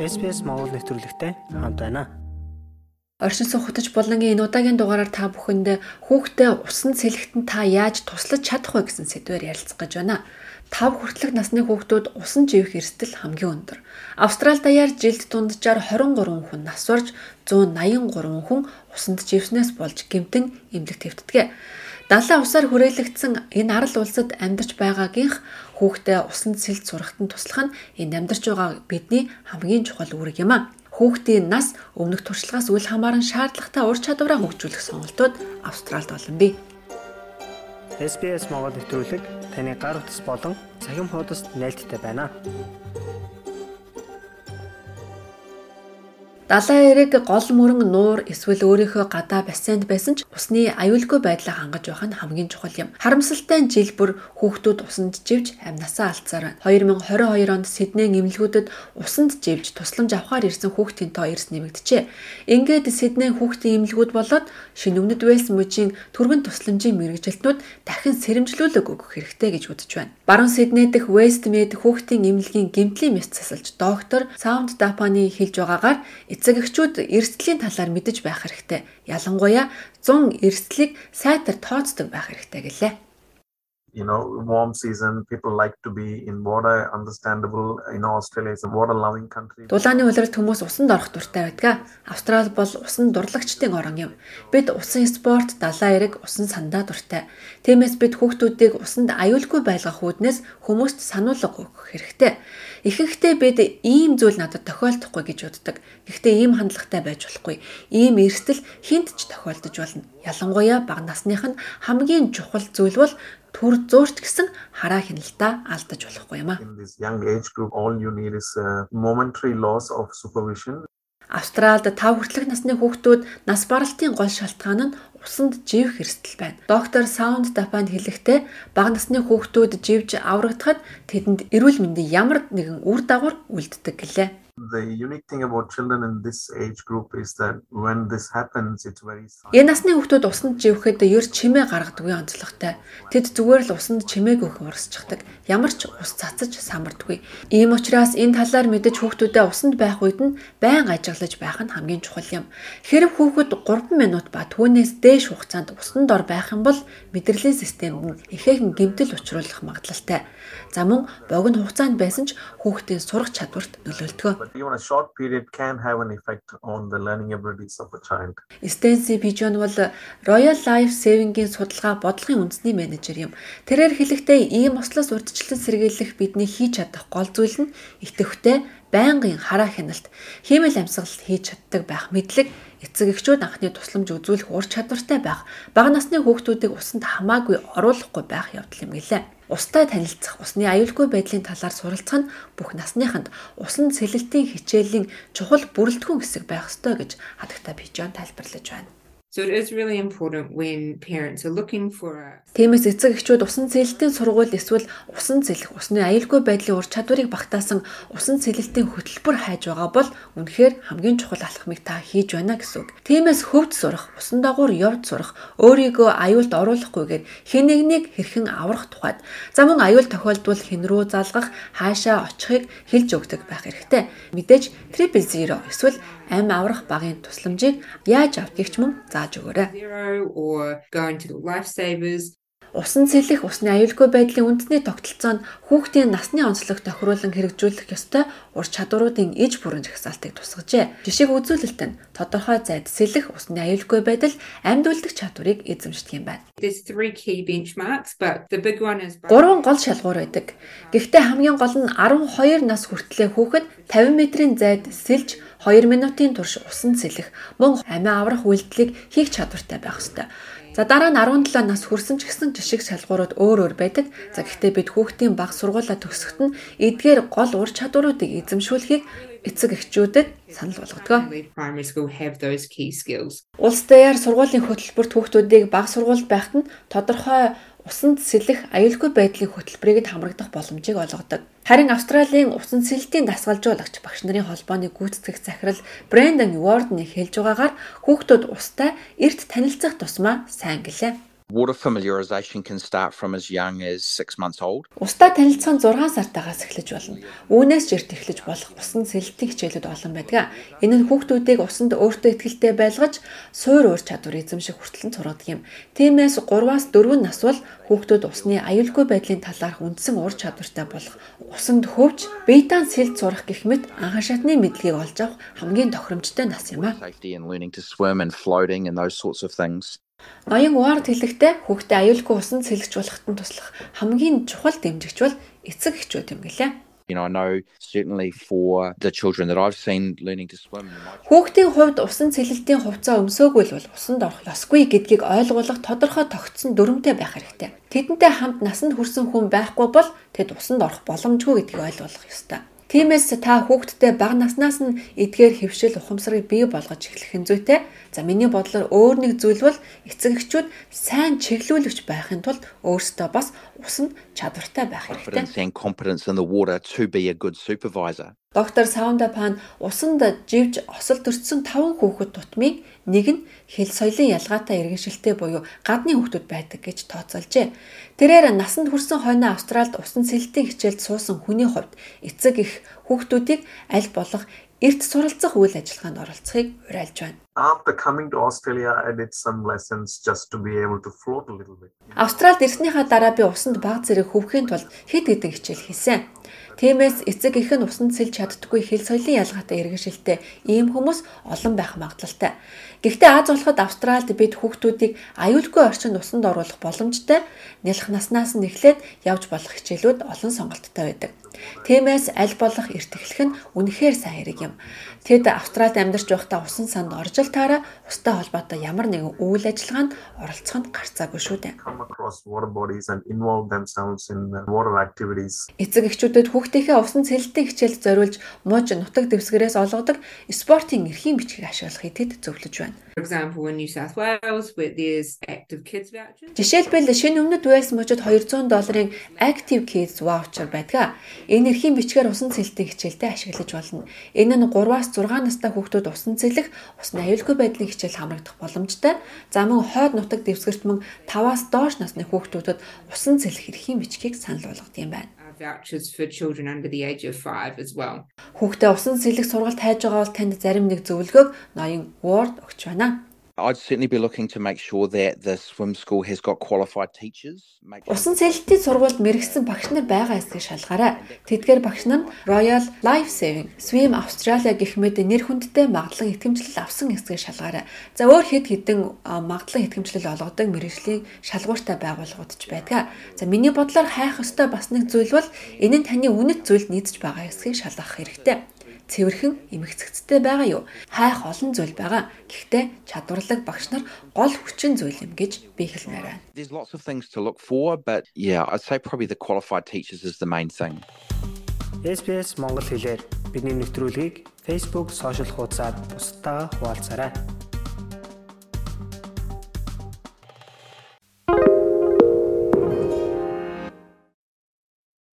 SBS Монгол нэвтрүүлэгтэй хамт байна. Оршин суугтаж болонгийн энэ удаагийн дугаараар та бүхэнд хүүхдээ усан сэлгэтэн та яаж туслаж чадах вэ гэсэн сэдвээр ярилцах гэж байна. 5 хүртэлх насны хүүхдүүд усан живэх эрсдэл хамгийн өндөр. Австрали даяар жилд дунджаар 23 хүн нас орж 183 хүн усанд живснээс болж гэмтэн эмнэлэг твтдэг. Далайн усаар хүрээлэгдсэн энэ арал улсад амьдарч байгаагийнх хүүхдээ усанд сэлд сурахад нь туслах нь энэ амьдарч байгаа бидний хамгийн чухал үүрэг юм а. Хүүхдийн нас өмнөх туршлагаас үл хамааран шаардлагатай ур чадвараа хөгжүүлэх сонголтууд Австралид олон бий. SBS Монгол нэвтрүүлэг таны гар утас болон цахим хуудасд нийлдэхтэй байна. Далайн эрэг гол мөрөн нуур эсвэл өөрийнхөө гадаа бассейнд байсан ч усны аюулгүй байдлаа хангаж байх нь хамгийн чухал юм. Харамсалтай нь жил бүр хүүхдүүд усанд живж амьнасаа алдсаар байна. 2022 онд Сиднейн эмнэлгүүдэд усанд живж тусламж авахар ирсэн хүүхдийн тоо эрс нэмэгдэжээ. Ингээд Сиднейн хүүхдийн эмнэлгүүд болоод шинэ өмнөд Вэлс мужийн төргөн тусламжийн мэрэгжилтнүүд дахин сэрэмжлүүлэг өгөх хэрэгтэй гэж үзэж байна. Баруун Сидней дэх Westmead хүүхдийн эмнэлгийн гэмтлийн мэс засалж доктор Саунд Дапаны хэлж байгаагаар эцэг эхчүүд эрсдлийн талаар мэдэж байх хэрэгтэй. Ялангуяа 100 эрсдлийг сайтар тооцдог байх хэрэгтэй гэлээ you know warm season people like to be in water understandable you know Australia is a water loving country Дулааны улиралд хүмүүс усанд орох дуртай байдаг. Австрали бол усан дурлагчдын орон юм. Бид усан спорт, далайн эрэг, усан сандаа дуртай. Тиймээс бид хүүхдүүдийг усанд аюулгүй байлгах үүднээс хүмүүст сануулга өгөх хэрэгтэй. Ихэнхдээ бид ийм зүйл надад тохиолдохгүй гэж боддог. Гэхдээ ийм хандлагатай байж болохгүй. Ийм эрсдэл хинт ч тохиолдож болно. Ялангуяа бага насных нь хамгийн чухал зүйл бол төр зөөрч гэсэн хараа хяналтаа алдаж болохгүй юм а. in this young age group all you need is a momentary loss of supervision Австралид 5 хүртэлх насны хүүхдүүд нас баралтын гол шалтгаан нь усанд живх эрсдэл байна. Доктор Саунд Дапанд хэлэхдээ бага насны хүүхдүүд живж аврагдахад тэдэнд эрүүл мэндийн ямар нэгэн үр дагавар үлддэг гэлээ Энэ насны хүүхдүүд усанд живэхэд ер чимээ гаргадаггүй онцлогтой. Тэд зүгээр л усанд чимээг өгөх урсчихдаг. Ямар ч ус цацаж самардаггүй. Ийм учраас энэ талаар мэдэж хүүхдүүдэд усанд байх үед нь байн ажиглаж байх нь хамгийн чухал юм. Хэрэг хүүхэд 3 минут ба түүнээс дээш хугацаанд усанд ор байх юм бол мэдрэлийн системд нь ихээхэн гэмтэл учруулах магадлалтай. За мөн богино хугацаанд байсан ч хүүхдийн сурах чадварт нөлөөлдөг even a short period can have an effect on the learning abilities of a child. Стенси Пижон бол Royal Life Saving-ийн судалгаа бодлогын үндэсний менежер юм. Тэрээр хэлэхдээ ийм ослоос урдчлан сэргийлэх бидний хийж чадах гол зүйл нь итэвхтэй байнгын хараа хяналт, хиймэл амьсгал хийж чаддаг байх мэдлэг эцэг эхчүүд анхны тусламж үзүүлэх ур чадвартай байх, бага насны хүүхдүүдийг усанд хамаагүй оруулахгүй байх явдал юм гэлээ устай танилцах, усны аюулгүй байдлын талаар суралцах нь бүх насныханд усан сэлэлтийн хичээлийн чухал бүрэлдэхүүн хэсэг байх ёстой гэж хадагта Пижон тайлбарлаж байна. So it is really important when parents are looking for a Тиймээс эцэг эхчүүд усан цэлэлтийн сургууль эсвэл усан цэлэх, усны аюулгүй байдлын ур чадварыг багтаасан усан цэлэлтийн хөтөлбөр хайж байгаа бол үнэхээр хамгийн чухал алхмыг та хийж байна гэсэн үг. Тиймээс хөвд сурах, усан дагуур явж сурах, өөрийгөө аюулд оруулахгүйгээр хэн нэгнийг хэрхэн аврах тухайд за мөн аюул тохиолдвол хэн рүү залгах, хаашаа очихыг хэлж өгдөг байх хэрэгтэй. Мэдээж triple zero эсвэл ам аврах багийн тусламжийг яаж авдгийг ч мөн зааж өгөөрэй. Усан цэлэх усны аюулгүй байдлын үндэсний тогтолцоонд хүүхдийн насны онцлог тохируулан хэрэгжүүлэх ёстой ур чадваруудын иж бүрэн жагсаалтыг тусгажээ. Жишээг үзүүлэлт нь тодорхой зайд сэлэх усны аюулгүй байдал амьд үлдэх чадварыг эзэмшдэг юм байна. Гурван гол шалгуур байдаг. Гэхдээ хамгийн гол нь 12 нас хүртлэх хүүхэд 50 метрийн зайд сэлж 2 минутын турш усан сэлэх мөн амиа аврах үйлдэлийг хийх чадвартай байх ёстой. За дараа нь 17 нас хүрсэн ч гэсэн жишг шалгуурууд өөр өөр байдаг. За гэхдээ бид хүүхдийн бага сургуулаа төгсөхөд нь эдгээр гол ур чадваруудыг эзэмшүүлэхийг эцэг эхчүүдэд санал skills. Улс даяар сургуулийн хөтөлбөрт хүүхдүүдийг бага сургуульд байхад нь тодорхой усанд сэлэх аюулгүй байдлын хөтөлбөрийг хамрагдах боломжийг олгодог. Харин Австралийн усан сэлтийн дасгалжуулагч багш нарын холбооны гүйцэтгэх захирал Брэндон Уордны хэлж байгаагаар хүүхдүүд устай эрт танилцах тусмаа сайн гэлээ. Water familiarisation can start from as young as 6 months old. Устдаа танилцах нь 6 сартаагаас эхлэж болно. Үүнээс ч эрт эхлэж болох усан сэлэлтийн хичээлүүд олон байдаг. Энэ нь хүүхдүүдийг усанд өөртөө ихтэй байлгаж суур өөр чадвар эзэмших хүртэл сургадаг юм. Тиймээс 3-аас 4 нас бол хүүхдүүд усны аюулгүй байдлын талаарх үндсэн ур чадвартай болох усанд хөвж бетан сэлд сурах гэх мэт анхан шатны мэдлэгийг олж авах хамгийн тохиромжтой нас юм а. Ноён Уард хэлэхдээ хүүхдээ аюулгүй усанд сэлгэж болоход нь туслах хамгийн чухал дэмжигч бол эцэг эхчүүд юм гэлээ. Хүүхдийн хувьд усан цэлэлтийн хувцас өмсөөгүй л бол усанд орох ёсгүй гэдгийг ойлгуулах тодорхой тогтсон дүрмтэй байх хэрэгтэй. Тэдэнтэй хамт насанд хүрсэн хүн байхгүй бол тэд усанд орох боломжгүй гэдгийг ойлгуулах ёстой. Тиймээс та хүүхдтэй бага наснаас нь эдгээр хөвшил ухамсарыг бий болгож эхлэх нь зүйтэй. За миний бодлоор өөр нэг зүйл бол эцэг эхчүүд сайн чиглүүлэгч байхын тулд өөрсдөө бас усанд чадвартай байх хэрэгтэй. confidence in the water to be a good supervisor. Доктор Саунда Пан усанд живж осол төрсөн 5 хүүхэд тутмыг нэг нь хэл соёлын ялгаатай иргэншилтэй буюу гадны хүүхдүүд байдаг гэж тооцоолжээ. Тэрээр насанд хүрсэн хойно Австральд усан сэлтийн хичээлд суусан хүний хувьд эцэг их хүүхдүүдийг аль болох эрт суралцах үйл ажиллагаанд оролцохыг уриалж байна. After coming to Australia, I did some lessons just to be able to float a little bit. Австралид ирснийхаа дараа би усанд баг зэрэг хөвөхийн тулд хэд хэдэн хичээл хийсэн. Тиймээс эцэг их нь усанд сэлж чаддгүй хэл соёлын ялгаатай иргэншилтэй ийм хүмүүс олон байх магадлалтай. Гэхдээ Аз улсад Австралид бид хүүхдүүдийг аюулгүй орчинд усанд оруулах боломжтой нялх наснаас нь эхлээд явж болох хичээлүүд олон сонголттой байдаг. Тиймээс аль болох эрт эхлэх нь үнэхээр сайн хэрэг юм. Тэд Австралид амьдарч байхдаа усан санд орж л таараа устай холбоотой ямар нэгэн үйл ажиллагаанд оролцоход гарцаагүй шүү дээ. Эцэг эхчүүдэд хүүхдийнхээ усан цэлэлтийн хичээлд зориулж мууж нутаг дэвсгэрээс олгодог спортын эрхийн бичгийг ашиглахыг тэд зөвлөж байна. Жишээлбэл шинэ өмнөд Уэльс мужид 200 долларын Active Kids voucher байдаг. Энэ эрхийн бичгээр усан цэлэлтийн хичээлдээ ашиглаж болно. Энэ нь 3-аас 6 настай хүүхдүүд усан цэлэх, усны аюулгүй байдлын хичээл хамрагдах боломжтой. За мөн хойд нутаг дэвсгэрт мөн 5-аас доош насны хүүхдүүдэд усан цэлэх эрхийн бичгийг санал болгох юм байна. Vouchers for children under the age of five as well. Хүүхдээ усан цэлэх сургалт хайж байгаа бол танд зарим нэг зөвлөгөөг ноён Word өгч байна. I'd certainly be looking to make sure that the swim school has got qualified teachers. Усан цэлэлтийн сургуульд мэрэгсэн багш нар байгаа эсгийг шалгаарай. Тэдгээр багш нар Royal Life Saving Swim Australia гэх мэт нэр хүндтэй магадлан итгэмжлэл авсан эсгийг шалгаарай. За өөр хэд хэдэн магадлан итгэмжлэл олгодог мэрэгжлийн шалгууртай байгууллагууд ч байдаг. За миний бодлоор хайх ёстой бас нэг зүйл бол энэ нь таны үнэт зүйлд нийцж байгаа эсгийг шалгах хэрэгтэй. Цэвэрхэн эмгцэгцтэй байгаа юу? Хайх олон зүйл байгаа. Гэхдээ чадварлаг багш нар гол хүчин зүйл юм гэж би хэлмээр байна. there's lots of things to look for, but yeah, I'd say probably the qualified teachers is the main thing. SBS Монгол хэлээр бидний нэвтрүүлгийг Facebook сошиал хуудасаар бусдаа хуваалцаарай.